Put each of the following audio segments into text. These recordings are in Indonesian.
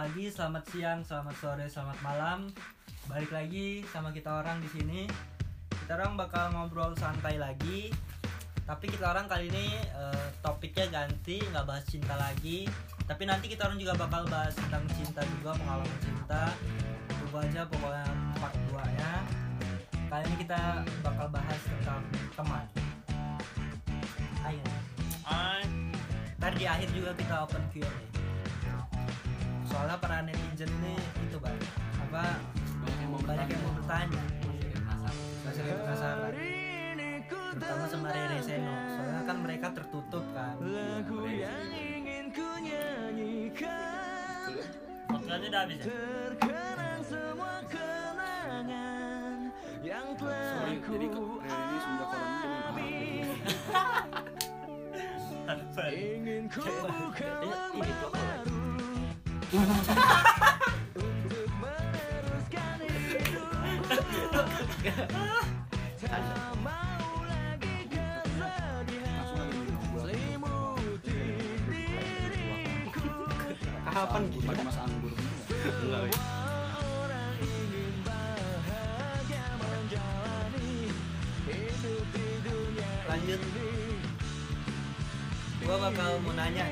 pagi, selamat siang, selamat sore, selamat malam. Balik lagi sama kita orang di sini. Kita orang bakal ngobrol santai lagi. Tapi kita orang kali ini eh, topiknya ganti, nggak bahas cinta lagi. Tapi nanti kita orang juga bakal bahas tentang cinta juga, pengalaman cinta. Tunggu aja pokoknya part 2 nya. Kali ini kita bakal bahas tentang teman. Ayo. Ntar di akhir juga kita open Q&A Soalnya para netizen ini itu bang Apa banyak yang mau banyak yang mau bertanya Penasaran. Masih ada penasaran Terutama sama Rere Seno Soalnya kan mereka tertutup kan Podcastnya udah habis ya? Sorry, jadi ke Rere ini semenjak orang ini langsung ada di gua. Kapan gitu? Pakai mas anggur Enggak, wih. Lanjut Gua bakal mau nanya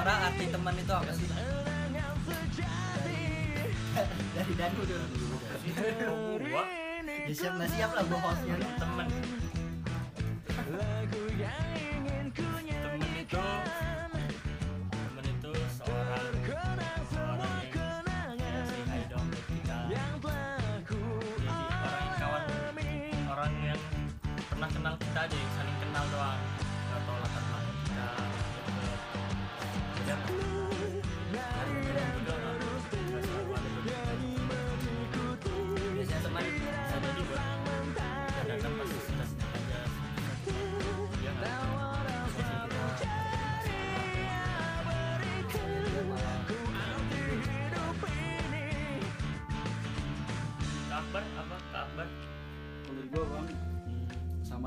Laura arti teman itu apa sih? Dari Danu dulu Gua Ya siap nggak siap lah gua hostnya. Temen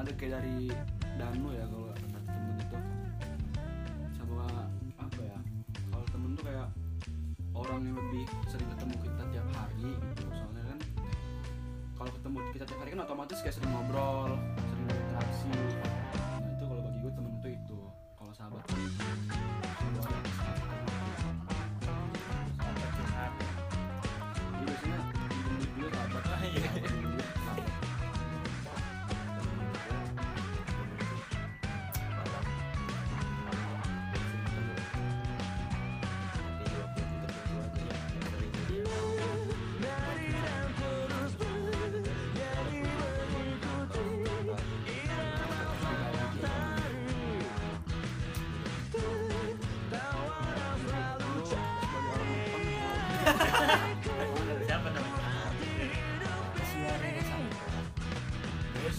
deh kayak dari Danu ya kalau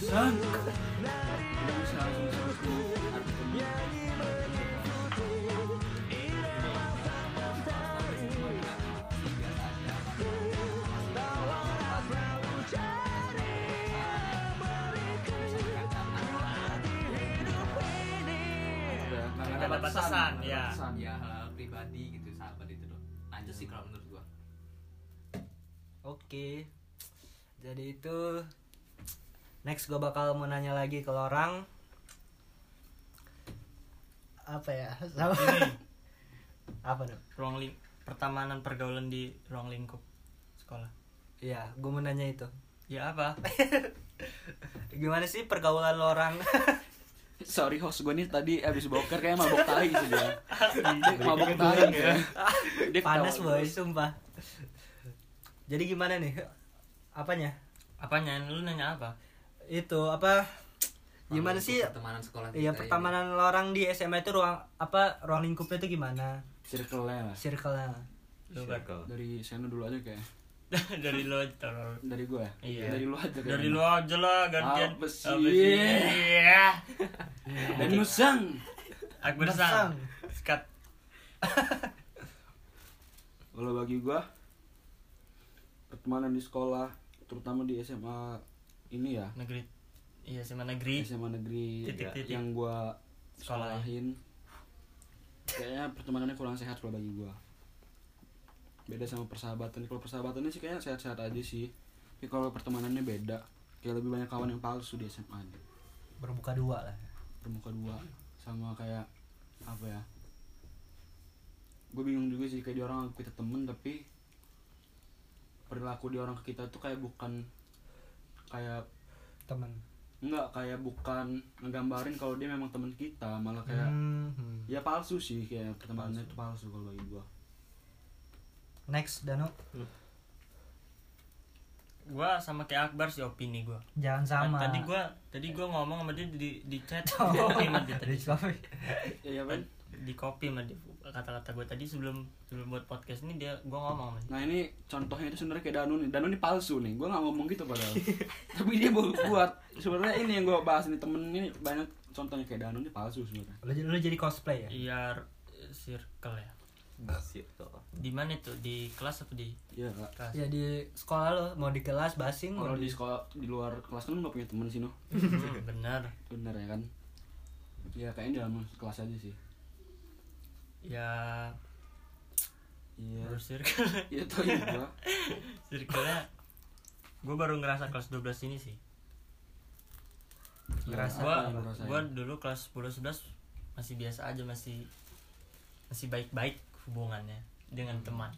San. Udah bisa langsung sebutin arti temen. Udah, nggak Ada batasan, ya. batasan. ya hal pribadi gitu sahabat itu loh lanjut sih kalau menurut gua Oke. Jadi itu next gue bakal mau nanya lagi ke lo orang apa ya sama ini apa dong ruang ling pertamanan pergaulan di ruang lingkup sekolah Iya, gue mau nanya itu. ya apa Gimana sih pergaulan lo orang? Sorry host gue nih tadi abis boker kayak mabok tai sih dia. Mabok tai ya. Dia Panas boy, sumpah. Jadi gimana nih? Apanya? apanya lu nanya apa Itu apa? Gimana sih? pertemanan sekolah Iya, pertemanan lo orang di SMA itu ruang apa? Ruang lingkupnya itu gimana? Circle-nya lah. Circle-nya. kan Circle. Dari Seno dulu aja kayak. dari lu aja taruh. Dari gue ya? Iya. Dari lu aja dari lu aja lah gantian Apa sih? Apa sih? iya Dan Nusang. Akbar sang skat Kalau bagi gua pertemanan di sekolah, terutama di SMA ini ya, negeri iya SMA negeri. SMA negeri Titik, titik. yang gua Sekolah. sekolahin. kayaknya pertemanannya kurang sehat kalau bagi gua. Beda sama persahabatan. Kalau persahabatannya sih kayaknya sehat-sehat aja sih. Tapi kalau pertemanannya beda. Kayak lebih banyak kawan yang palsu di SMA nya. Berbuka dua lah. Bermuka dua. Sama kayak apa ya? Gue bingung juga sih. Kayak di orang kita temen tapi perilaku di orang ke kita tuh kayak bukan kayak teman enggak kayak bukan ngegambarin kalau dia memang teman kita malah kayak Hmm, hmm. ya palsu sih kayak pertemanannya itu palsu kalau bagi gua. Next Danu. Gua sama kayak Akbar sih opini gua. Jangan sama. tadi gua tadi gua ngomong sama dia di di chat. Oh, di tadi. Iya kan di copy sama dia kata-kata gua. Tadi sebelum sebelum buat podcast ini dia gua ngomong sama dia. Nah ini contohnya itu sebenarnya kayak Danu nih. Danu ini palsu nih. Gua nggak ngomong gitu padahal. Tapi dia baru buat. Sebenarnya ini yang gua bahas nih temen ini banyak contohnya kayak Danu ini palsu sebenarnya. Lu, lu jadi cosplay ya? Iya circle ya. Situ. di mana itu? Di kelas apa di iya. kak kelas? Ya di sekolah lo mau di kelas basing kalau di sekolah di luar kelas kan nggak punya temen sih no Hmm, bener bener ya kan? Ya kayaknya di dalam kelas aja sih ya iya. baru circle iya iya gua circle-nya gua baru ngerasa kelas 12 ini sih. Ngerasa gua gua dulu kelas 10 11 masih biasa aja masih masih baik-baik hubungannya dengan teman.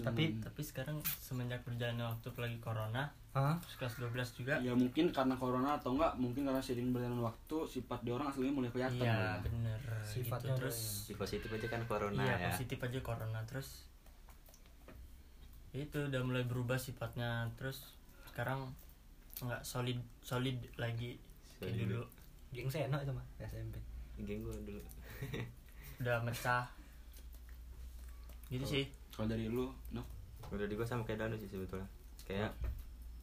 Tapi Dan- tapi sekarang semenjak berjalannya waktu apalagi corona Hah? terus kelas 12 juga ya mungkin karena corona atau enggak mungkin karena seiring berjalan waktu sifat di orang aslinya mulai kelihatan iya ya. bener Sifatnya gitu terus Si positif aja kan corona iya ya. positif aja corona terus ya itu udah mulai berubah sifatnya terus sekarang nggak solid solid lagi kayak Solid. dulu geng seno itu mah SMP Geng gua dulu. udah mecah gitu Oh. sih kalau dari lu no Udah di gua sama kayak Danu sih sebetulnya. Kayak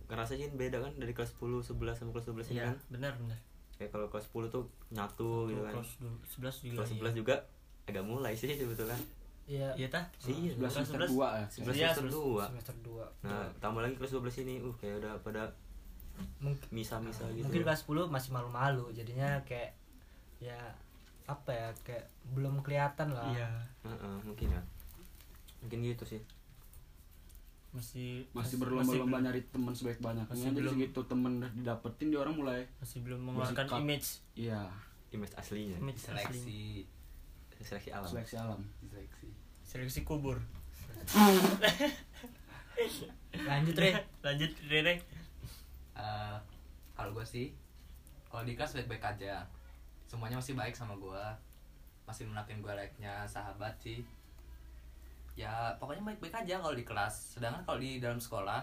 ngerasain beda kan dari kelas 10, 11 sama kelas 12 ini iya kan. benar benar Kayak kalau kelas 10 tuh nyatu gitu kan. kelas du- 11 juga Kelas iya. 11 juga agak mulai sih sebetulnya. iya iya tah Iya, sebelas kelas semester 11. dua ya 11 Iya, semester 2. semester 2 Nah, tambah lagi kelas 12 ini uh kayak udah pada mungkin misa-misa gitu. mungkin kelas 10 masih malu-malu jadinya kayak ya apa ya kayak belum kelihatan lah iya Heeh, mungkin ya. Mungkin gitu sih. Masih masih berlomba-lomba nyari teman sebaik banyaknya masih jadi belum- segitu temen udah didapetin dia orang mulai masih belum mengeluarkan Bersikap. image. Iya. Image aslinya. image seleksi. Seleksi alam. seleksi alam. Seleksi. Seleksi kubur. Lanjut Re. Lanjut Rere Eh, kalau gue sih kalau di kelas baik-baik aja. Semuanya masih baik sama gue masih menakin gue layaknya sahabat sih ya pokoknya baik-baik aja kalau di kelas. Sedangkan kalau di dalam sekolah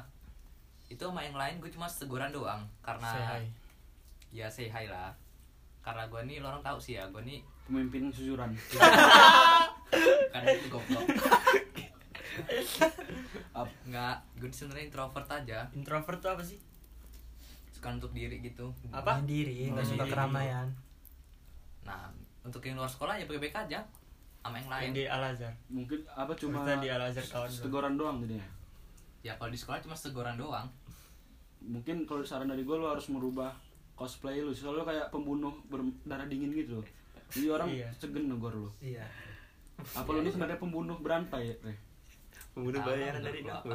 itu sama yang lain gue cuma teguran doang karena say hi. Ya say hi lah. Karena gue nih lo orang tahu sih ya gue nih pemimpin susuran. Kan itu goblok. Nggak gue sebenarnya introvert aja. Introvert tuh apa sih? Suka untuk diri gitu. Apa? Diri nggak suka keramaian. Nah untuk yang luar sekolah ya baik-baik aja sama yang lain. yang di Al Azhar. Mungkin apa cuma Kita di Al Azhar kawan teguran doang jadinya ya? Kalau di sekolah cuma teguran doang. Mungkin kalau saran dari gue lo harus merubah cosplay lu. Soalnya lo kayak pembunuh berdarah dingin gitu loh. Jadi orang Iya. segen negor lo iya. Apa lo ini sebenarnya pembunuh berantai Re? Pembunuh bayaran dari aku.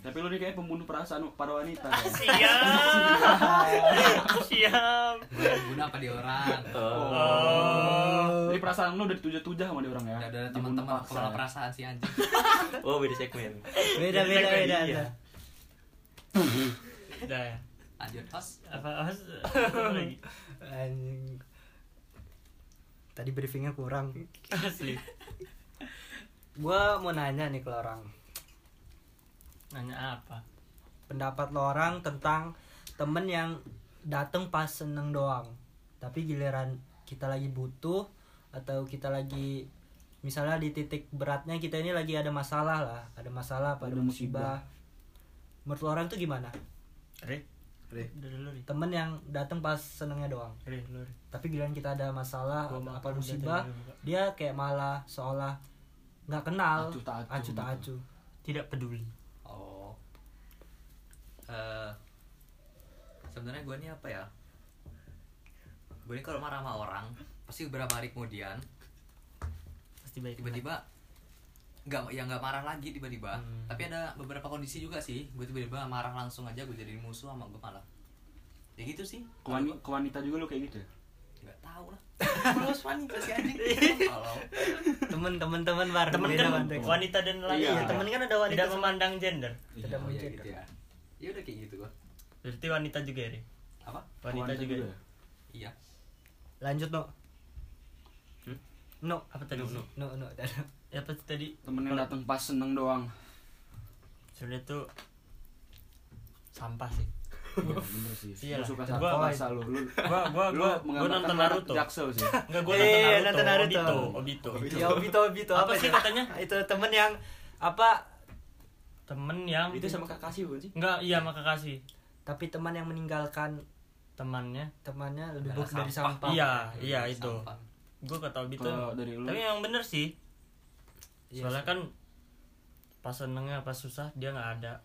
Tapi lo ini kayak pembunuh perasaan para wanita kan? siap siap gue guna apa di orang Oh. oh jadi perasaan lo udah dituja-tuja sama dia orang ya ada teman-teman kepala ya. perasaan si anjing Oh, beda segmen. beda beda beda Iya. ada. udah ya lanjut host apa apa lagi Anjing. tadi briefingnya kurang asli gua mau nanya nih ke orang nanya apa? Pendapat lo orang tentang temen yang dateng pas seneng doang. Tapi giliran kita lagi butuh atau kita lagi misalnya di titik beratnya kita ini lagi ada masalah lah. Ada masalah pada Ada musibah. musibah. Menurut lo orang tuh gimana? Re Re. temen yang dateng pas senengnya doang. Re Re tapi giliran kita ada masalah Gua apa musibah dia kayak malah seolah nggak kenal. Acuh tak acuh acuh tak gitu. acuh. Tidak peduli eh sebenarnya gue nih apa ya? Gue ini kalau marah sama orang pasti beberapa hari kemudian pasti baik tiba-tiba nggak ya nggak marah lagi tiba-tiba. Hmm. tapi ada beberapa kondisi juga sih gue tiba-tiba marah langsung aja gue jadi musuh sama gue malah. Ya gitu sih. Ke, wani- ke wanita juga lu kayak gitu ya? Nggak tahu lah. Males wanita si anjing. Kalau temen temen temen bar temen. Kan wanita dan laki. Iya, ya temen kan ada wanita tidak memandang gender. Tidak oh, ya. mungkin. gitu ya ya udah kayak gitu gue berarti wanita juga ya Ri? apa? Wanita, juga, ya? iya. Lanjut no Hmm? no apa tadi No, no. no no ya apa tadi? Temen yang datang pas seneng doang. Sebenarnya tuh sampah sih. Iya, bener sih. Iya suka Gua- sama bahasa lu? Lu gua gua lu gua, gua nonton Naruto. Jaksel sih? Enggak gua Eh, nonton nonton Naruto, Naruto. Obito Obito. Ya Obito Obito. Apa sih katanya? itu temen yang apa temen yang itu sama Kakashi bukan sih? Enggak iya maka kasih. Tapi teman yang meninggalkan temannya? temannya lebih buruk dari sampah. sampah. Iya iya itu. kata Obito kalau dari lu? Tapi yang bener sih. Iya soalnya kan pas senengnya pas susah dia nggak ada.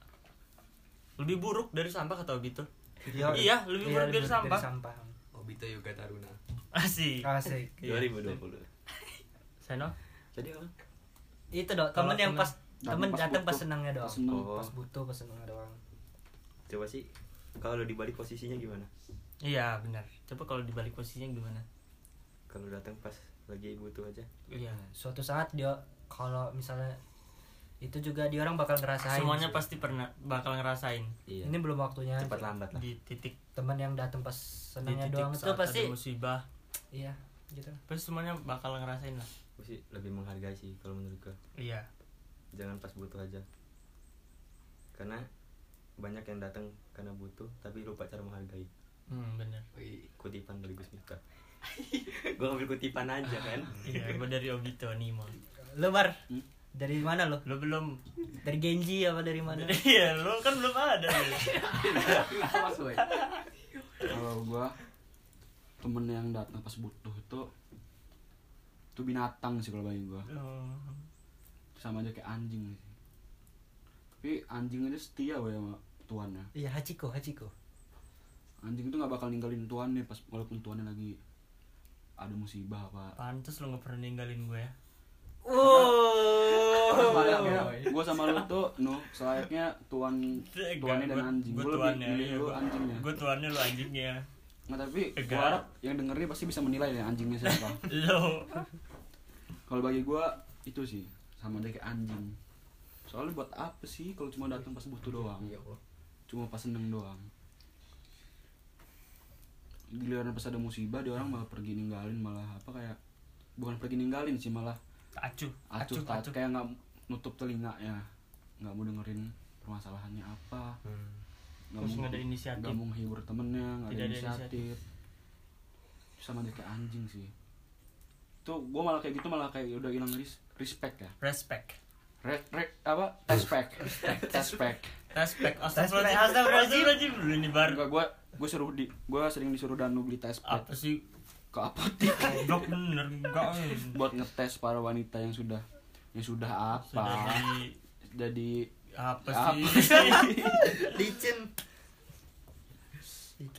Lebih buruk dari sampah kata Obito. Dia- Iya, lebih buruk dari sampah. sampah. Obito Yoga Taruna. Asik. Asik. Iya. 2020 Seno? Jadi apa? Itu dong, Kalau temen yang temen- pas temen pas datang pas senangnya doang. Pas seneng. Oh. Pas butuh pas senangnya doang. coba sih kalau dibalik posisinya gimana iya benar coba kalau dibalik posisinya gimana kalau datang pas lagi butuh aja iya Suatu saat dia kalau misalnya itu juga dia orang bakal ngerasain. semuanya sih. pasti pernah bakal ngerasain iya Ini belum waktunya. cepat lambat lah di titik Temen yang datang pas di senangnya titik doang itu pasti musibah iya gitu. pasti semuanya bakal ngerasain lah gue sih lebih menghargai sih kalau menurut gue iya jangan pas butuh aja karena banyak yang datang karena butuh tapi lupa cara menghargai hmm bener kutipan dari Gus Miftah gue ngambil kutipan aja kan iya gua dari Obito Nimo Lu Bar, Hmm? dari mana lo? lo belum Dari Genji apa dari mana? iya lo kan belum ada lo. kalau gua temen yang datang pas butuh itu itu binatang sih kalau bagi gua Oh. Sama aja kayak anjing sih. Tapi anjing aja setia woy sama tuannya. Iya Hachiko, Hachiko. anjing itu nggak bakal ninggalin tuannya pas walaupun tuannya lagi ada musibah apa pantes lo nggak pernah ninggalin gue ya. Oh. Bayangin, woy. gue sama lu tuh no selayaknya tuan tuannya dan anjing. gue lebih tuannya milih iya, lu anjingnya. gue tuannya lo anjingnya. Nggak tapi gue harap yang dengerin pasti bisa menilai ya anjingnya siapa. Lo kalau bagi gue itu sih sama aja kayak anjing. Soalnya buat apa sih kalau cuma datang pas butuh doang? iya Allah. Cuma pas seneng doang. Giliran pas ada musibah dia orang malah pergi ninggalin malah apa kayak bukan pergi ninggalin sih malah acuh acuh acuh tak acuh. kayak nggak nutup telinganya nggak mau dengerin permasalahannya apa. Nggak Terus mau nggak ada inisiatif. nggak mau menghibur temennya nggak ada ada inisiatif. sama aja kayak anjing sih. Tuh gue malah kayak gitu malah kayak udah hilang ris- respect ya? Respect. Rek, rek, apa? Respect. Respect. respect. Astagfirullahaladzim. astagfirullahaladzim. Dulu ini baru. Enggak, gue gue suruh di gue sering disuruh Danu beli tes apa sih? Ke apotek. Goblok bener enggak. Buat ngetes para wanita yang sudah yang sudah apa. Sudah di jadi apa Apa sih? Licin.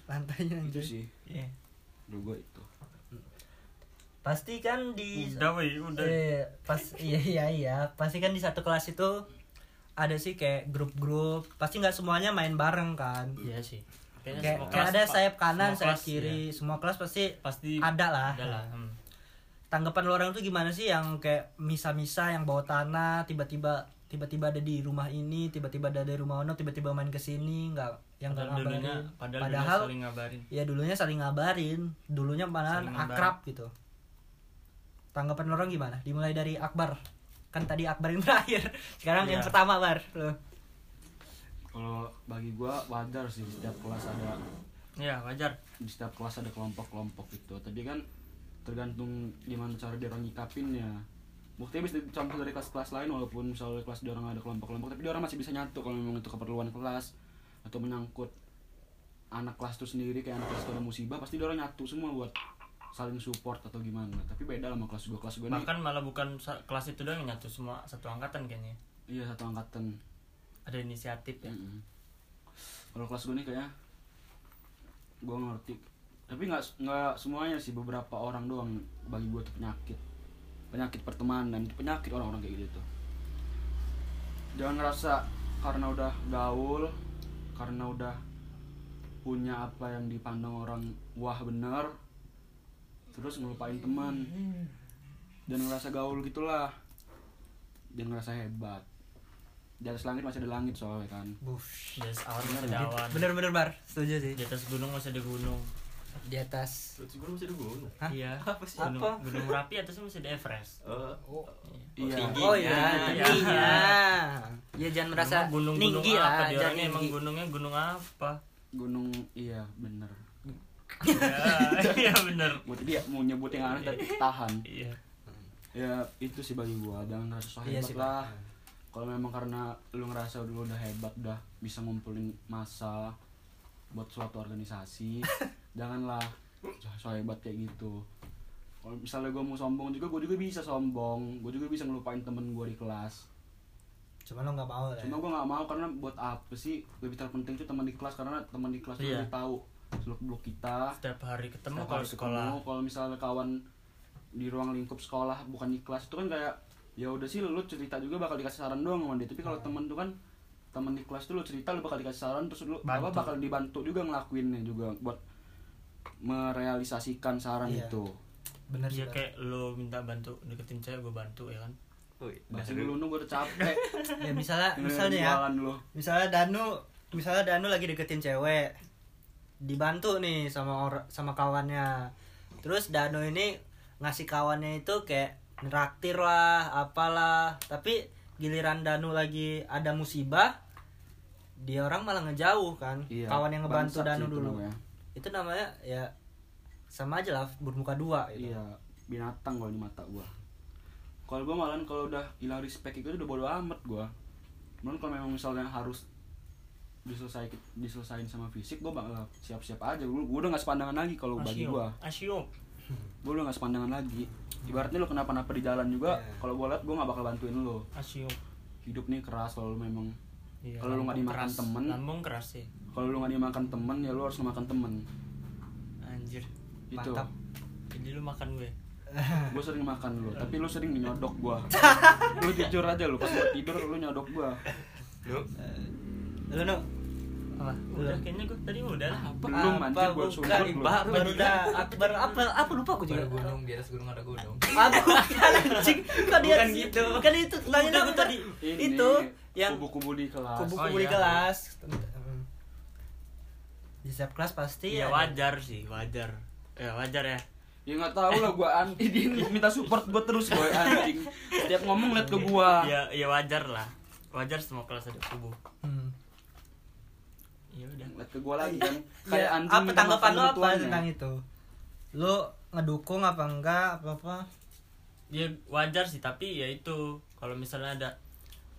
Lantainya itu anjir. sih. Iya. dulu gue itu Pasti kan di udah weh udah. Eh, pas iya iya iya. Pasti kan di satu kelas itu ada sih kayak grup-grup. Pasti nggak semuanya main bareng kan. Iya sih. Kayaknya kayak, semua kayak kelas, ada sayap kanan Semua sayap kelas, kiri. iya. semua kelas pasti pasti ada lah. ada lah hmm. tanggapan lo orang tuh gimana sih? Yang kayak misa-misa yang bawa tanah tiba-tiba tiba-tiba ada di rumah ini tiba-tiba ada di rumah ono tiba-tiba main ke sini nggak yang nggak padahal dulunya ngabarin. padahal, padahal dulunya saling ngabarin. ya dulunya saling ngabarin. Dulunya malah ngabarin. akrab gitu tanggapan orang gimana? Dimulai dari Akbar. Kan tadi Akbar yang terakhir. Sekarang yang Iya. pertama Bar. Lo kalau bagi gue wajar sih di setiap kelas ada ya wajar. di setiap kelas ada kelompok-kelompok gitu. Tapi kan tergantung gimana cara dia orang nyikapinnya buktinya bisa dicampur dari kelas-kelas lain walaupun misalnya kelas dia orang ada kelompok-kelompok tapi dia orang masih bisa nyatu kalau memang itu keperluan kelas atau menyangkut anak kelas itu sendiri kayak anak kelas itu ada musibah pasti dia orang nyatu semua buat saling support atau gimana. Tapi beda lah sama kelas gue kelas gue nih bahkan malah bukan kelas itu doang yang nyatu semua satu angkatan kayaknya. Iya satu angkatan. Ada inisiatif ya? Mm-mm. kalau kelas gue nih kayaknya gue ngerti. Tapi nggak nggak semuanya sih beberapa orang doang bagi gue tuh penyakit. Penyakit pertemanan itu penyakit orang-orang kayak gitu. Tuh jangan ngerasa karena udah gaul karena udah punya apa yang dipandang orang wah bener terus ngelupain teman jangan ngerasa gaul gitulah jangan ngerasa hebat di atas langit masih ada langit soalnya kan Bush. di atas awan masih ada awan Bener-bener bar, setuju sih. di atas gunung masih ada gunung Di atas. Terus gue masih ada gunung. Hah? iya Apa sih? gunung, Apa? gunung merapi atasnya masih ada Everest Oh, iya tinggi. Oh iya, Iya. tingginya. Ya jangan merasa Emang gunung-gunung tinggi apa lah, di jangan orangnya emang gunungnya gunung apa gunung iya bener iya bener. Buat dia mau nyebut yang aneh tapi tahan iya. Ya itu sih bagi gua. Jangan ngerasa so Iya hebat sih, lah. Kalau memang karena lu ngerasa dulu udah hebat udah bisa ngumpulin masa buat suatu organisasi janganlah so hebat kayak gitu. Kalau misalnya gua mau sombong juga gua juga bisa sombong. Gua juga bisa ngelupain temen gua di kelas. Cuma lo nggak mau lah. ya. cuma gua nggak mau karena buat apa sih? Lebih terpenting tuh teman di kelas karena teman di kelas Iya. lebih tahu seluk beluk kita. Setiap hari ketemu Setiap kalau hari sekolah. ketemu, kalau misalnya kawan di ruang lingkup sekolah bukan di kelas itu kan kayak ya udah sih lu cerita juga bakal dikasih saran doang sama dia. Tapi kalau temen tuh kan temen di kelas tuh lu cerita lu bakal dikasih saran terus lu apa bakal dibantu juga ngelakuinnya juga buat merealisasikan saran Iya. itu. Bener sih. ya kayak lo minta bantu deketin cewek gue bantu ya kan? Wih, bahasa dulu nu gue udah capek. Ya misalnya misalnya ya, lu. Misalnya Danu misalnya Danu lagi deketin cewek dibantu nih sama or sama kawannya. Terus Danu ini ngasih kawannya itu kayak neraktir lah apalah. Tapi giliran Danu lagi ada musibah dia orang malah ngejauh kan. Iya, kawan yang ngebantu Danu dulu. namanya. itu namanya ya sama aja lah bermuka dua gitu. Iya binatang kalau di mata gua. Kalau gua malah kalau udah hilang respect itu udah bodo amat gua. Cuman kalau memang misalnya harus diselesai diselesain sama fisik gua bakal siap-siap aja. Gua udah nggak sepandangan lagi kalau bagi gua. Asyik gua udah nggak sepandangan lagi. Ibaratnya lu kenapa-napa di jalan juga Iya. kalau gua liat gua nggak bakal bantuin lu. Asyik hidup nih keras kalau lu memang Iya, Kalau lu nggak dimakan keras. temen. lambung keras sih. Kalau lu nggak dimakan temen ya lu harus makan temen. Anjir. Itu. Mantap. jadi lu makan gue. Gue sering makan lu tapi lu sering nyodok gua. Lu jujur aja lu pas gua tidur lu nyodok gua. Lu, lu nu apa? Udah. Kayaknya gue tadi udah lah. Belum Apa, anjir gua sumpah baru baru dah baru apa apa lupa aku juga. Baru gunung di atas gunung ada gunung. Apa bukan anjing? Kan dia gitu. Kan itu tanya gua tadi? Ini Itu yang kubu-kubu di kelas. kubu-kubu Oh, di iya. kelas. Di setiap kelas pasti ada. wajar sih wajar. Ya wajar ya. Ya nggak tahu lah gua anti dia. Minta support gua terus boy anjing. Tiap ngomong liat ke gua. Ya ya wajar lah. Wajar semua kelas ada kubu. Hmm. Ke gua lagi kan kayak Ya, anjing apa tanggapan lo apa tentang itu? Lu ngedukung apa enggak apa apa? ya wajar sih tapi ya itu kalau misalnya ada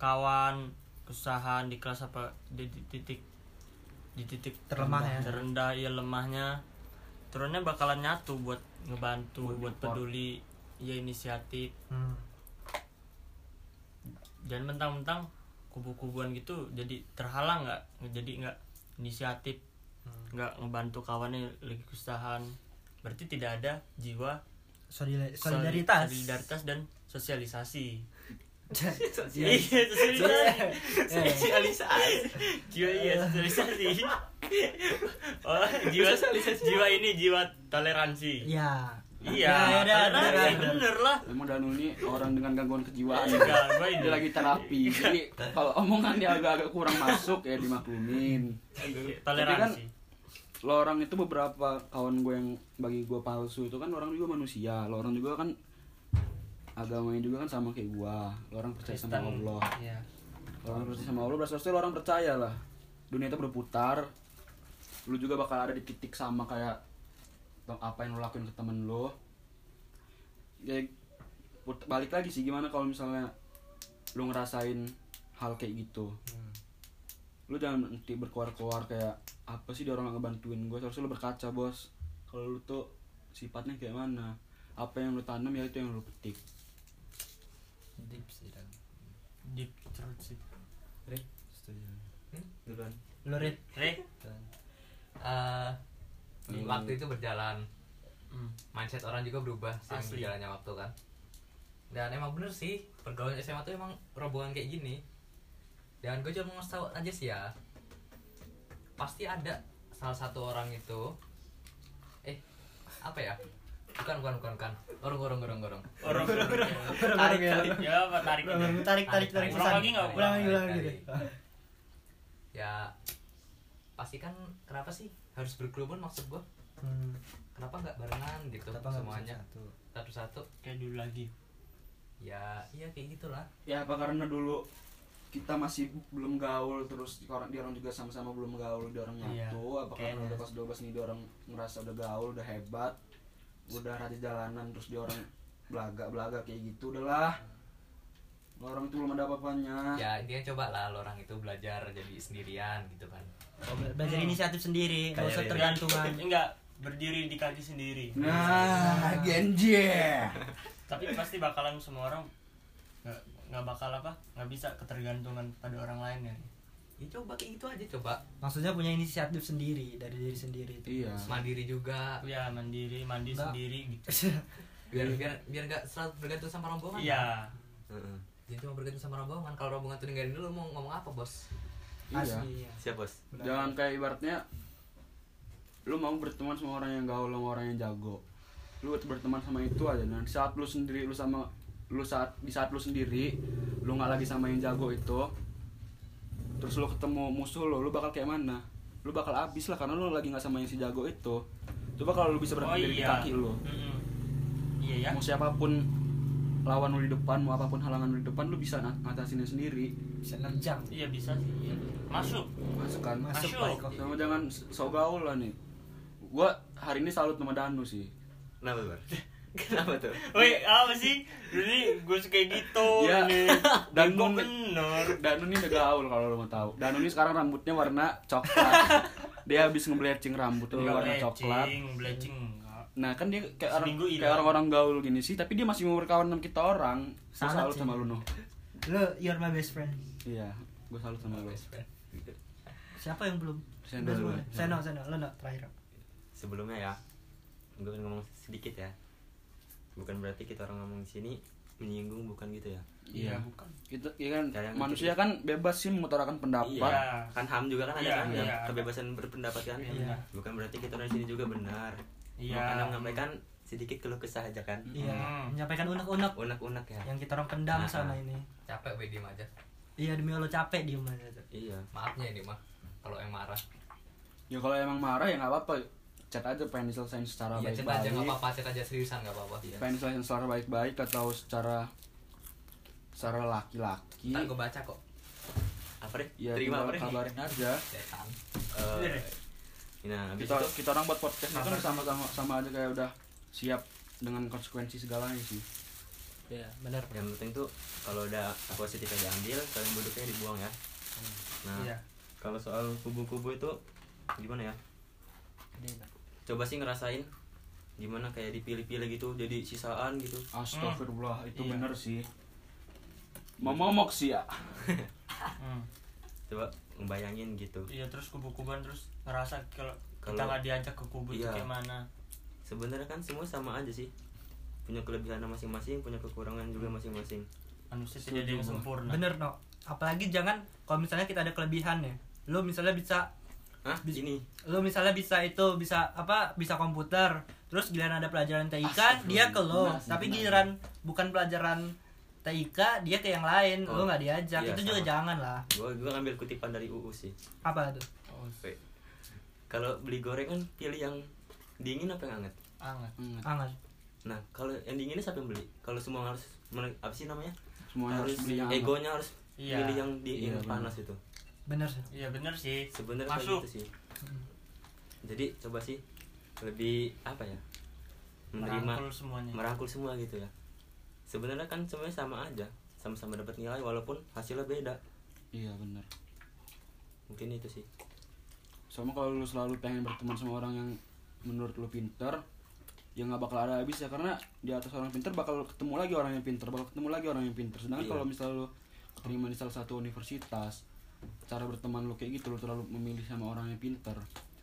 kawan kesusahan di kelas apa di, di titik di titik Terlemah ya. terendah ya lemahnya turunnya bakalan nyatu buat ngebantu Buat buat peduli ya inisiatif Hmm. jangan mentang-mentang kubu-kubuan gitu jadi terhalang nggak jadi nggak inisiatif. Hmm. nggak ngebantu kawannya lagi kesusahan. Berarti tidak ada jiwa Solidar- sol- solidaritas. solidaritas dan sosialisasi. Iya. sosialisasi. Sosialisasi. Jiwa iya sosialisasi. Oh jiwa jiwa ini jiwa toleransi. Iya. Iya Ya, ya, udah, toleransi udah, udah. bener lah. Emang Danu ini orang dengan gangguan kejiwaan. Gua ini. Dia lagi terapi. Jadi kalau omongan dia agak-agak kurang masuk ya dimaklumin. Toleransi. Lo orang itu beberapa kawan gue yang bagi gue palsu itu kan orang juga manusia. Lo orang juga kan agamanya juga kan sama kayak gue Lo orang percaya sama Allah. Iya. Lo orang percaya sama Allah berarti lo orang percaya lah. Dunia itu berputar. Lu juga bakal ada di titik sama kayak apa yang lo lakuin ke temen lo ya put- balik lagi sih gimana kalau misalnya lu ngerasain hal kayak gitu Hmm. lu jangan nanti berkuar-kuar kayak apa sih dia orang ngebantuin gue harusnya lu berkaca bos kalau lu tuh sifatnya kayak mana apa yang lu tanam ya itu yang lu petik deep sih dan. deep throat sih Rick, setuju. Duluan. Lu Rit. Re Dan. Hmm. waktu itu berjalan. Hmm. mindset orang juga berubah seiring Asli. berjalannya waktu kan. Dan emang bener sih pergaulan SMA tuh emang rombongan kayak gini. Dan gue cuma mau tau aja sih ya. Pasti ada salah satu orang itu. Eh apa ya? Bukan bukan bukan bukan. Gorong gorong gorong orang tarik tarik. Ya apa tarik ini? Tarik tarik tarik. Ulang lagi nggak? ulang lagi ulang Tarik, lagi tarik. ya pasti kan kenapa sih harus berkerumun maksud gue Hmm, kenapa nggak barengan gitu kenapa semuanya? satu? satu-satu. Kayak dulu lagi. Ya iya kayak gitulah. Ya apa karena dulu kita masih belum gaul terus orang dia orang juga sama-sama belum gaul dia orang Iya, nyatu apa karena udah pas 12 nih dia orang ngerasa udah gaul udah hebat udah rajin jalanan terus dia orang belaga belaga kayak gitu udahlah orang tuh belum ada apa-apanya. Ya intinya coba lah orang itu belajar jadi sendirian gitu kan. Oh, be- belajar inisiatif sendiri nggak usah tergantungan. Enggak berdiri di kaki sendiri. Nah Genji. Tapi pasti bakalan semua orang nggak nggak bakal apa nggak bisa ketergantungan pada orang lain ya. Ya coba kayak gitu aja coba. Maksudnya punya inisiatif sendiri dari diri sendiri itu. Iya. Mandiri juga. Ya mandiri mandi sendiri gitu. Biar biar biar nggak selalu bergantung sama rombongan. Iya. Heeh. Jadi cuma bergantung sama rombongan. Kalau rombongan tuh ninggalin dulu mau ngomong apa bos? Iya. Asli ya. siap bos. Benar. jangan kayak ibaratnya lu mau berteman sama orang yang gaul sama orang yang jago. Lu berteman sama itu aja. Nah di saat lu sendiri lu sama lu saat di saat lu sendiri lu nggak lagi sama yang jago itu terus lu ketemu musuh lu lu bakal kayak mana? Lu bakal abis lah karena lu lagi nggak sama yang si jago itu. Coba kalau lu bisa oh berdiri di iya. kaki lu. Mm-mm. iya ya. Mau siapa pun lawan lu di depan mau apa pun halangan lu di depan lu bisa ngatasinnya sendiri bisa nerjang iya bisa sih iya. masuk masuk kan masuk Masuk. Sama jangan so gaul lah nih gua hari ini salut sama Danu sih kenapa bos kenapa tuh Woi, apa sih? Dulu nih gue suka kayak gitu Iya. nih. Dan Bego mun- bener. Danu ini udah gaul kalau lo mau tahu. Danu ini sekarang rambutnya warna coklat. Dia habis ngebleaching rambutnya Enggak warna coklat. Nah kan dia kayak orang kayak orang-orang gaul gini sih, tapi dia masih mau berkawan sama kita orang. Gue salut sih. sama lu noh. lu you're my best friend Iya, gue salut sama lu. Best friend. siapa yang belum Seno friend. Seno Seno lo no terakhir sebelumnya ya gue pengen ngomong sedikit ya bukan berarti kita orang ngomong di sini menyinggung bukan gitu ya Iya. bukan. Itu ya kan Kayak manusia kan bebas sih mengutarakan pendapat. Iya. kan ham juga kan ada Iya, kan iya, ya, ada. kebebasan berpendapat kan Iya. bukan berarti kita orang di sini juga benar Iya. makanya menyampaikan sedikit keluh kesah aja kan? Iya. Hmm. menyampaikan unek-unek. Unek-unek ya. Yang kita orang pendam Nah, sama ini. Capek gue diem aja. Iya demi Allah capek diem aja. Iya. Maafnya ini mah kalau yang marah. Ya kalau emang marah ya nggak apa-apa. Chat aja pengen diselesain secara iya chat baik-baik. aja nggak apa-apa. Chat aja seriusan nggak apa-apa. Iya. Pengen diselesain secara baik-baik atau secara secara laki-laki. ntar gue baca kok. Apa deh Ya terima apa deh kabarin aja. setan. Eh, nah kita itu kita orang buat podcast itu kan sama-sama sama aja kayak udah siap dengan konsekuensi segalanya sih. Iya benar. Yang penting tuh kalau udah positifnya diambil kalian buruknya dibuang ya. Nah Iya. kalau soal kubu-kubu itu gimana ya? Coba sih ngerasain gimana kayak dipilih-pilih gitu jadi sisaan gitu. Astagfirullah itu Iya. bener sih. Mau momok sih ya. Hmm. Coba ngebayangin gitu. Iya terus kubu-kubuan terus ngerasa kalau kita nggak diajak ke kubu itu Iya. kayak mana? sebenarnya kan semua sama aja sih. Punya kelebihan masing-masing punya kekurangan juga masing-masing. Manusia tidak ada yang sempurna. bener no apalagi jangan kalau misalnya kita ada kelebihan ya. Lu misalnya bisa Hah? Bis- ini. lu misalnya bisa itu bisa apa bisa komputer terus giliran ada pelajaran TIK dia ke lo. Tapi giliran bukan pelajaran TIK dia ke yang lain. Oh, lu nggak diajak. iya, itu juga sama. jangan lah. Gua gua ngambil kutipan dari UU sih. Apa tuh? Oh, kalau beli gorengan pilih yang dingin apa yang hangat? Anget. Hmm, angan nah kalau yang dinginnya siapa yang beli? Kalau semua harus apa sih namanya? Semuanya harus beli yang egonya harus Iya. pilih yang di Iya, yang panas itu. Bener sih. Iya bener sih. sebenarnya kayak gitu sih. Jadi coba sih lebih apa ya? Menerima Merangkul semuanya. merangkul semua gitu ya sebenarnya kan semuanya sama aja sama-sama dapat nilai walaupun hasilnya beda. Iya bener mungkin itu sih. Sama kalau lu selalu pengen berteman sama orang yang menurut lu pinter ya nggak bakal ada habis ya karena di atas orang pinter bakal ketemu lagi orang yang pinter bakal ketemu lagi orang yang pinter. Sedangkan Iya. kalau misalnya lu terima di salah satu universitas cara berteman lu kayak gitu lu terlalu memilih sama orang yang pinter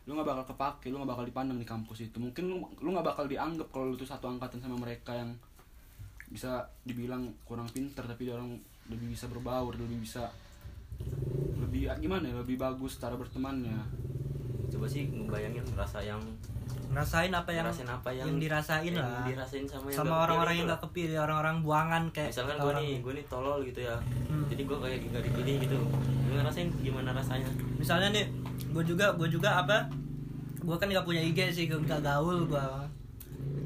lu nggak bakal kepake lu nggak bakal dipandang di kampus itu. Mungkin lu lu nggak bakal dianggap kalau lu tuh satu angkatan sama mereka yang bisa dibilang kurang pinter tapi dia orang lebih bisa berbaur lebih bisa lebih gimana ya lebih bagus cara bertemannya. Coba sih ngebayangin rasa yang ngerasain apa yang ngerasain apa yang, dirasain yang lah. dirasain sama yang sama orang-orang yang gitu nggak kepilih orang-orang buangan kayak misalkan gue nih gue nih tolol gitu ya. Hmm. jadi gue kayak gak dipilih gitu. Lu ngerasain gimana rasanya? Misalnya nih gue juga gue juga apa gue kan nggak punya IG sih nggak gaul gue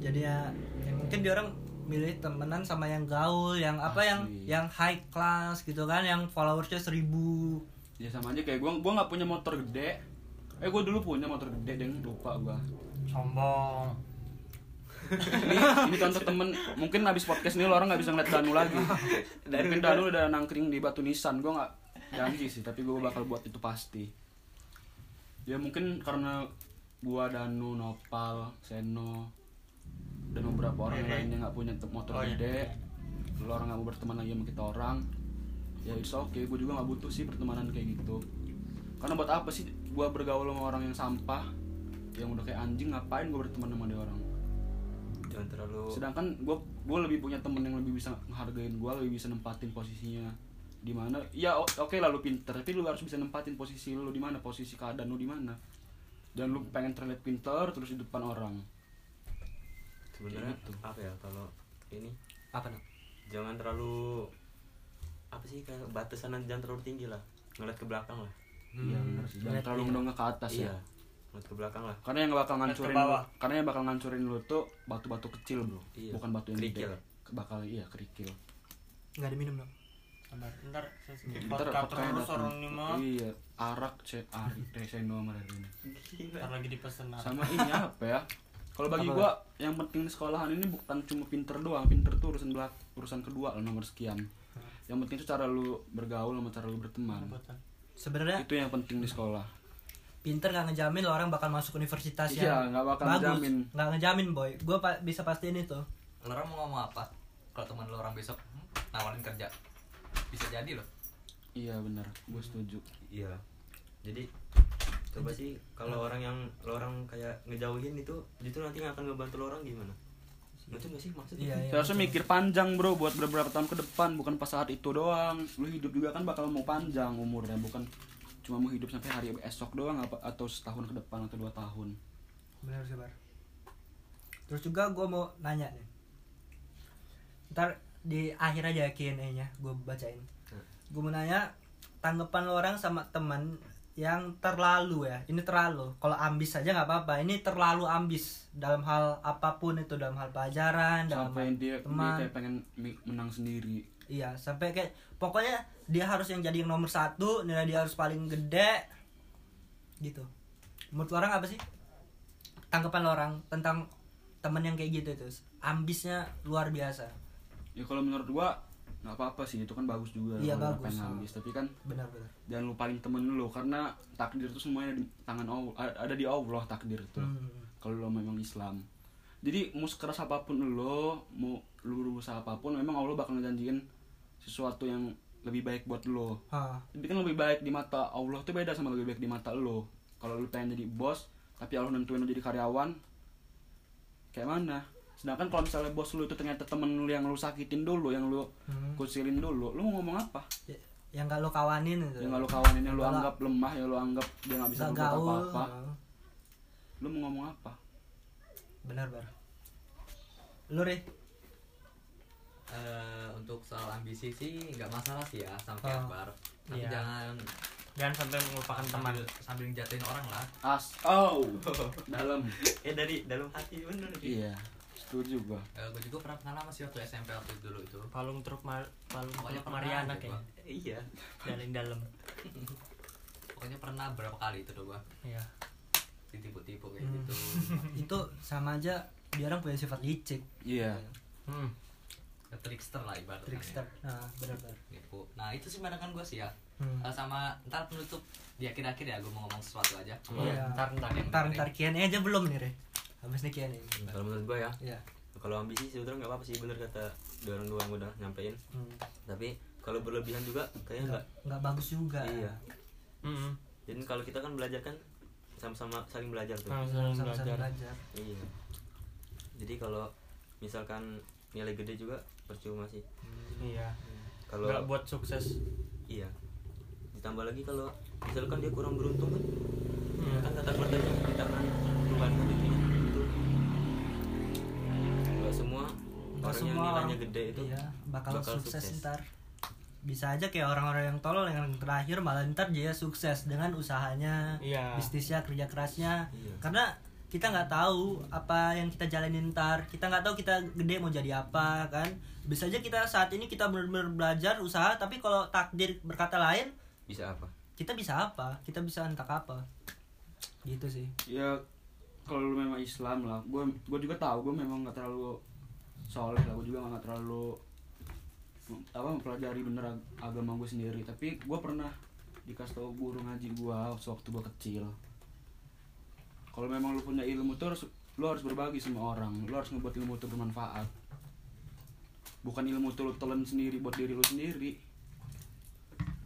jadi ya, ya mungkin dia orang milih temenan sama yang gaul yang apa yang Asli. yang high class gitu kan yang followersnya seribu. Ya sama aja kayak gua gua nggak punya motor gede. Eh gua dulu punya motor gede deng lupa gua. Sombong. Ini ini contoh temen. Mungkin abis podcast ini lo orang nggak bisa ngeliat Danu lagi. Mungkin Danu udah nangkring di batu nisan. Gua nggak janji sih tapi gua bakal buat itu pasti. Ya mungkin karena gua Danu Nopal Seno dan beberapa orang Rere. lain yang nggak punya motor Oh, iya. gede. Lo orang nggak mau berteman lagi sama kita orang ya it's okay. Gue juga nggak butuh sih pertemanan kayak gitu. Karena buat apa sih gua bergaul sama orang yang sampah yang udah kayak anjing ngapain gue berteman sama dia orang? Jangan terlalu sedangkan gue gue lebih punya temen yang lebih bisa menghargain gue lebih bisa nempatin posisinya. Di mana? Ya oke lah lu pinter tapi lu harus bisa nempatin posisi lu. Di mana? Posisi keadaan lu di mana? Dan lu pengen terlihat pinter terus di depan orang sebenarnya Gitu. apa ya kalau ini? Apa nih jangan terlalu apa sih kayak batasan jangan terlalu tinggi lah. Ngeliat ke belakang lah. Iya benar sih. Jangan terlalu mendongak ke atas iya ya ngeliat ke belakang lah. Karena yang bakal ngancurin lu, karena yang bakal ngancurin lu tuh batu-batu kecil bro. Iya. bukan batu yang Kerikil. gede bakal iya kerikil. Nggak diminum dong sabar ntar Ntar apakah terus orang ini mah iya arak cek. Ari reseno sama ini. Ntar lagi dipesen apa sama ini apa ya kalau bagi Apa? gua yang penting di sekolahan ini bukan cuma pinter doang. Pinter tuh urusan belak urusan kedua lah nomor sekian. Yang penting itu cara lu bergaul sama cara lu berteman. Sebenarnya itu yang penting di sekolah. pinter nggak ngejamin lo orang bakal masuk universitas Iya, yang nggak bakal bagus. ngejamin. nggak ngejamin boy. Gue bisa pastiin itu. Lo orang mau ngomong apa? Kalau teman lo orang besok hmm, nawarin kerja. Bisa jadi loh. Iya benar gua setuju. Iya. Jadi coba sih kalau orang yang lo orang kayak ngejauhin itu justru nanti akan ngebantu lo orang gimana? Ngerti nggak sih maksudnya? Iya iya Seharusnya mikir panjang bro buat beberapa tahun ke depan bukan pas saat itu doang. Lu hidup juga kan bakal mau panjang umurnya bukan cuma mau hidup sampai hari esok doang apa atau setahun ke depan atau dua tahun. benar sih bar terus juga gue mau nanya nih. Ntar di akhir aja Q&A nya gue bacain. Hmm. gue mau nanya tanggapan lo orang sama teman yang terlalu ya. Ini terlalu. Kalau ambis saja nggak apa-apa. Ini terlalu ambis. Dalam hal apa pun itu. Dalam hal pelajaran dalam Sampai hal dia, dia kayak pengen menang sendiri. iya sampai kayak pokoknya dia harus yang jadi yang nomor satu nilai dia harus paling gede gitu. Menurut orang apa sih? Tanggapan orang tentang temen yang kayak gitu itu. Ambisnya luar biasa. Ya kalau menurut gua nggak apa-apa sih itu kan bagus juga Iya, kalau bagus. pengen habis. Tapi kan benar-benar jangan lupain temen lu karena takdir itu semuanya di tangan Allah ada di Allah takdir itu. Hmm. kalau lo memang Islam. Jadi mau sekeras apa pun lo mau lu berusaha apa pun memang Allah bakal ngejanjiin sesuatu yang lebih baik buat lo. Hah. tapi kan lebih baik di mata Allah tuh beda sama lebih baik di mata lo. Kalau lu pengen jadi bos tapi Allah nentuin lu jadi karyawan kayak mana sedangkan kalau misalnya bos lu itu ternyata temen lu yang lu sakitin dulu yang lu Hmm. kusilin dulu lu mau ngomong apa? Ya- yang gak lo kawanin itu. Yang gak lu kawanin yang lu Kalau- anggap lemah yang lu anggap dia gak bisa Gak berbuat apa-apa. Lu mau ngomong apa? Benar bar. Lu re? Eh, untuk soal ambisi sih nggak masalah sih ya sampai Oh. akbar tapi Iya. jangan jangan sampai melupakan teman. sambil, jatuhin orang lah. As oh dalam. Eh dari dalam hati bener iya setuju gua. Eh, gue juga pernah pengalaman sih waktu SMP waktu dulu itu. Palung truk mar palung Pokoknya truk pernah Mariana kayak gua. iya. Dalam dalam. Pokoknya pernah berapa kali itu tuh gua. Iya. Ditipu-tipu kayak Hmm. gitu. Itu sama aja dia orang punya sifat licik. Iya. Hmm. Ya, trickster lah ibaratnya. Trickster. Nah benar-benar. Nipu nah itu sih pandangan gue sih ya. Hmm. Eh, sama ntar penutup di akhir-akhir ya gue mau ngomong sesuatu aja. Iya. ntar ntar ntar dengerin. ntar Q&A aja belum nih re habis nih Q&A kalau menurut gua ya. Iya. kalau ambisi sebetulnya nggak apa-apa sih bener kata dua orang dua yang udah nyampein. Hmm. tapi kalau berlebihan juga kayaknya nggak nggak. bagus juga. Iya. Hmm. jadi kalau kita kan belajar kan sama-sama saling belajar tuh. Saling sama-sama belajar. belajar. Iya. Jadi kalau misalkan nilai gede juga percuma sih. Iya. Kalau nggak buat sukses. Iya. Ditambah lagi kalau misalkan dia kurang beruntung kan Hmm. kan kata tangan Tuhan kan itu nggak semua Orang yang semua nilainya orang- gede itu iya, bakal, bakal sukses, sukses. ntar. Bisa aja kayak orang-orang yang tolol yang terakhir malah ntar dia sukses dengan usahanya Iya. bisnisnya kerja kerasnya. Iya. karena kita nggak tahu apa yang kita jalanin ntar. Kita nggak tahu kita gede mau jadi apa kan? Bisa aja kita saat ini kita benar-benar belajar usaha tapi kalau takdir berkata lain bisa apa? kita bisa apa? Kita bisa entah apa. Gitu sih. Ya kalau memang Islam lah gue gue juga tahu gue memang nggak terlalu soleh lah gue juga nggak terlalu apa mempelajari bener ag- agama gue sendiri. Tapi gue pernah dikasih tau guru ngaji gue waktu gue kecil. Kalau memang lu punya ilmu tuh harus lu harus berbagi sama orang. Lu harus ngebuat ilmu itu bermanfaat. Bukan ilmu tuh lu telan sendiri buat diri lu sendiri.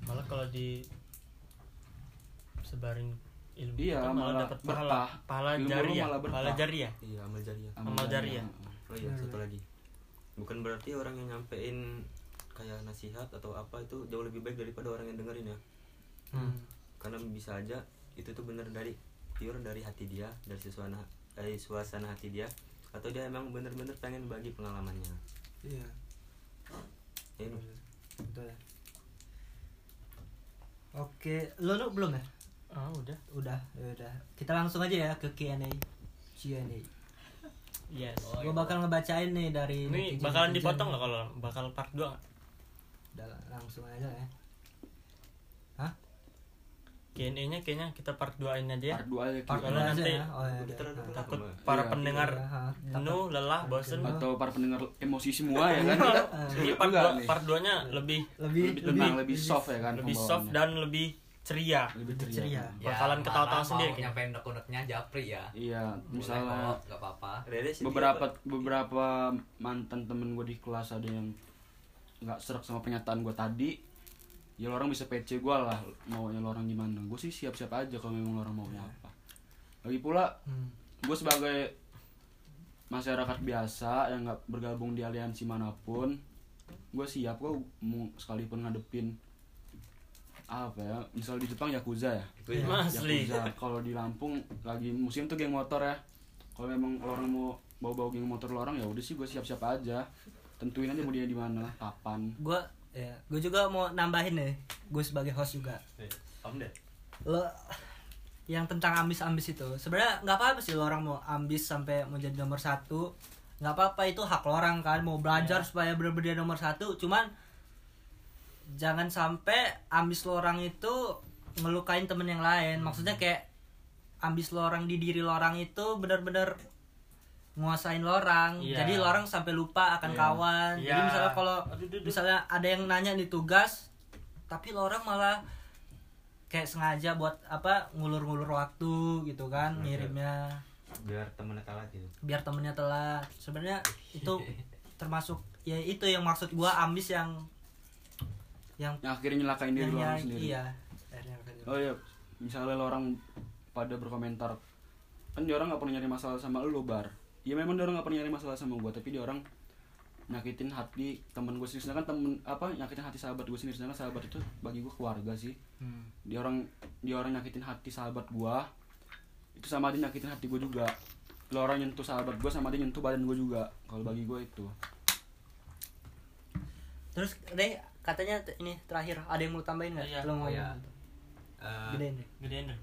Malah kalau di sebarin ilmu Iya, kita malah malah dapat pahala. berkah. pahala jariah malah berkah. pahala jariah iya amal jariah Amal jariah. oh iya satu lagi bukan berarti orang yang nyampein kayak nasihat atau apa itu jauh lebih baik daripada orang yang dengerin ya. Hmm. karena bisa aja itu tuh bener dari pure dari hati dia dari suasana dari suasana hati dia atau dia emang bener-bener pengen bagi pengalamannya. Iya. Ya, ini betul ya. Oke lo lu belum ya? Ah udah. Udah ya udah. Kita langsung aja ya ke Q&A Q&A yes gue bakal ngebacain nih dari ini netizen- bakalan netizen. dipotong nggak kalau bakal part 2 Udah, langsung aja ya Hah? Q&A nya kayaknya kita part 2 ini aja ya part dua aja Part kita. Kalau dua aja nanti ya? Oh, ya, udah udah. terlalu Nah, takut lama. para Iya. pendengar Iya, jenuh lelah bosen atau para pendengar emosi semua ya kan kita ini part Enggak 2 nih. part 2 nya lebih lebih lebih tenang lebih soft ya kan lebih soft dan lebih ceria. Lebih ceria. ceria. Bakalan malah ketawa-tawa sendiri kayaknya. nyampein unek-uneknya japri ya. Iya misalnya nggak apa-apa. Beberapa beberapa mantan temen gue di kelas ada yang nggak serak sama pernyataan gue tadi. Ya lo orang bisa PC gue lah maunya lo orang gimana. Gue sih siap-siap aja kalau memang lo orang maunya apa. Lagi pula Hmm. gue sebagai masyarakat biasa yang nggak bergabung di aliansi mana pun gue siap kok mau sekalipun ngadepin apa ya misal di Jepang Yakuza ya? Gue Asli. Yakuza. Kalau di Lampung lagi musim tuh geng motor ya. Kalau memang lo orang mau bawa-bawa geng motor lo orang ya udah sih gue siap-siap aja. Tentuin aja mau dia di mana kapan. Gue ya gue juga mau nambahin nih gue sebagai host juga. Om deh. Lo yang tentang ambis-ambis itu sebenarnya nggak apa-apa sih lo orang mau ambis sampai mau jadi nomor satu. Nggak apa-apa itu hak lo orang kan mau belajar supaya bener-bener dia nomor satu. Cuman jangan sampai ambis lo orang itu ngelukain temen yang lain maksudnya kayak ambis lo orang di diri lo orang itu bener-bener nguasain lo orang Iya. jadi lo orang sampai lupa akan Iya. kawan jadi Iya. misalnya kalau misalnya ada yang nanya nih tugas tapi lo orang malah kayak sengaja buat apa ngulur-ngulur waktu gitu kan Iya. ngirimnya biar temennya telat gitu biar temennya telat sebenarnya itu termasuk ya itu yang maksud gua ambis yang yang yang akhirnya nyelakain diri orang sendiri. iya oh iya. misalnya lo orang pada berkomentar kan dia orang nggak pernah nyari masalah sama lo bar. Ya memang dia orang nggak pernah nyari masalah sama gue tapi dia orang nyakitin hati temen gue sendiri. Sedangkan temen apa nyakitin hati sahabat gue sendiri. Sedangkan sahabat itu bagi gue keluarga sih. Hmm. dia orang dia orang nyakitin hati sahabat gue itu sama dia nyakitin hati gue juga. Lo orang nyentuh sahabat gue sama dia nyentuh badan gue juga kalau bagi gue itu. Terus deh katanya ini terakhir ada yang mau tambahin nggak? Iya. lo mau Oh, iya. Eh, gedein deh. gedein deh.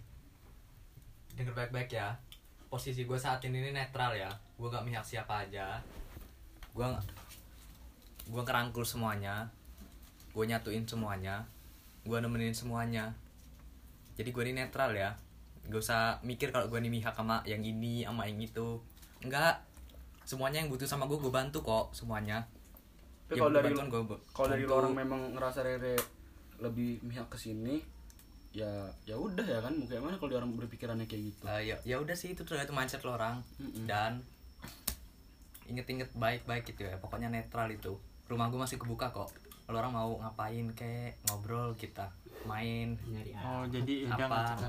Denger baik-baik ya. Posisi gue saat ini ini netral ya. Gue gak mihak siapa aja. Gue gue kerangkul semuanya. Gue nyatuin semuanya. Gue nemenin semuanya. Jadi gue ini netral ya. Gak usah mikir kalau gue ini mihak sama yang ini sama yang itu. Enggak semuanya yang butuh sama gue gue bantu kok semuanya tapi Yang kalau dari kalau dari bantu. orang memang ngerasa Rere lebih mihak ke sini ya ya udah ya kan? Mau kayak mana kalau orang berpikirannya kayak gitu? Eh, ya ya udah sih itu tergantung mindset lo orang. Mm-mm. dan inget-inget baik-baik gitu ya pokoknya netral itu. Rumah gue masih kebuka kok. Kalau orang mau ngapain kek ngobrol kita main. Oh jadi Apa?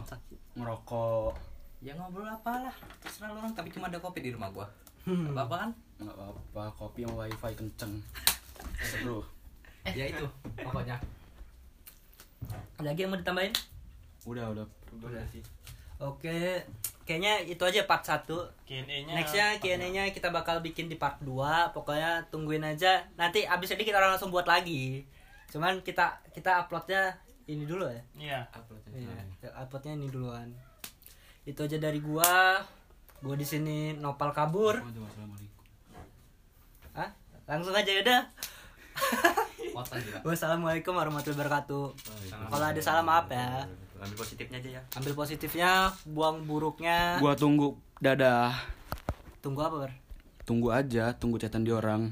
ngerokok. Ya ngobrol apalah. Terserah lo orang tapi cuma ada kopi di rumah gue Hmm. apa apa kan? Nggak apa-apa kopi sama wifi kenceng Seru. ya itu pokoknya Ada lagi yang mau ditambahin? Udah, udah. Udah sih. Oke, kayaknya itu aja part 1 Q&A-nya Nextnya Q&A-nya kita bakal bikin di part 2 Pokoknya tungguin aja Nanti abis ini kita langsung buat lagi Cuman kita kita uploadnya ini dulu ya Iya. Uploadnya. Iya, uploadnya ini duluan Itu aja dari gua Gua di sini nopal kabur Assalamualaikum. Hah? Langsung aja udah potong juga Wassalamualaikum warahmatullahi wabarakatuh. Kalau ada salah maaf ya Ambil positifnya aja ya. Ambil positifnya, buang buruknya Gua tunggu. Dadah. Tunggu apa ber? Tunggu aja, tunggu catatan di orang.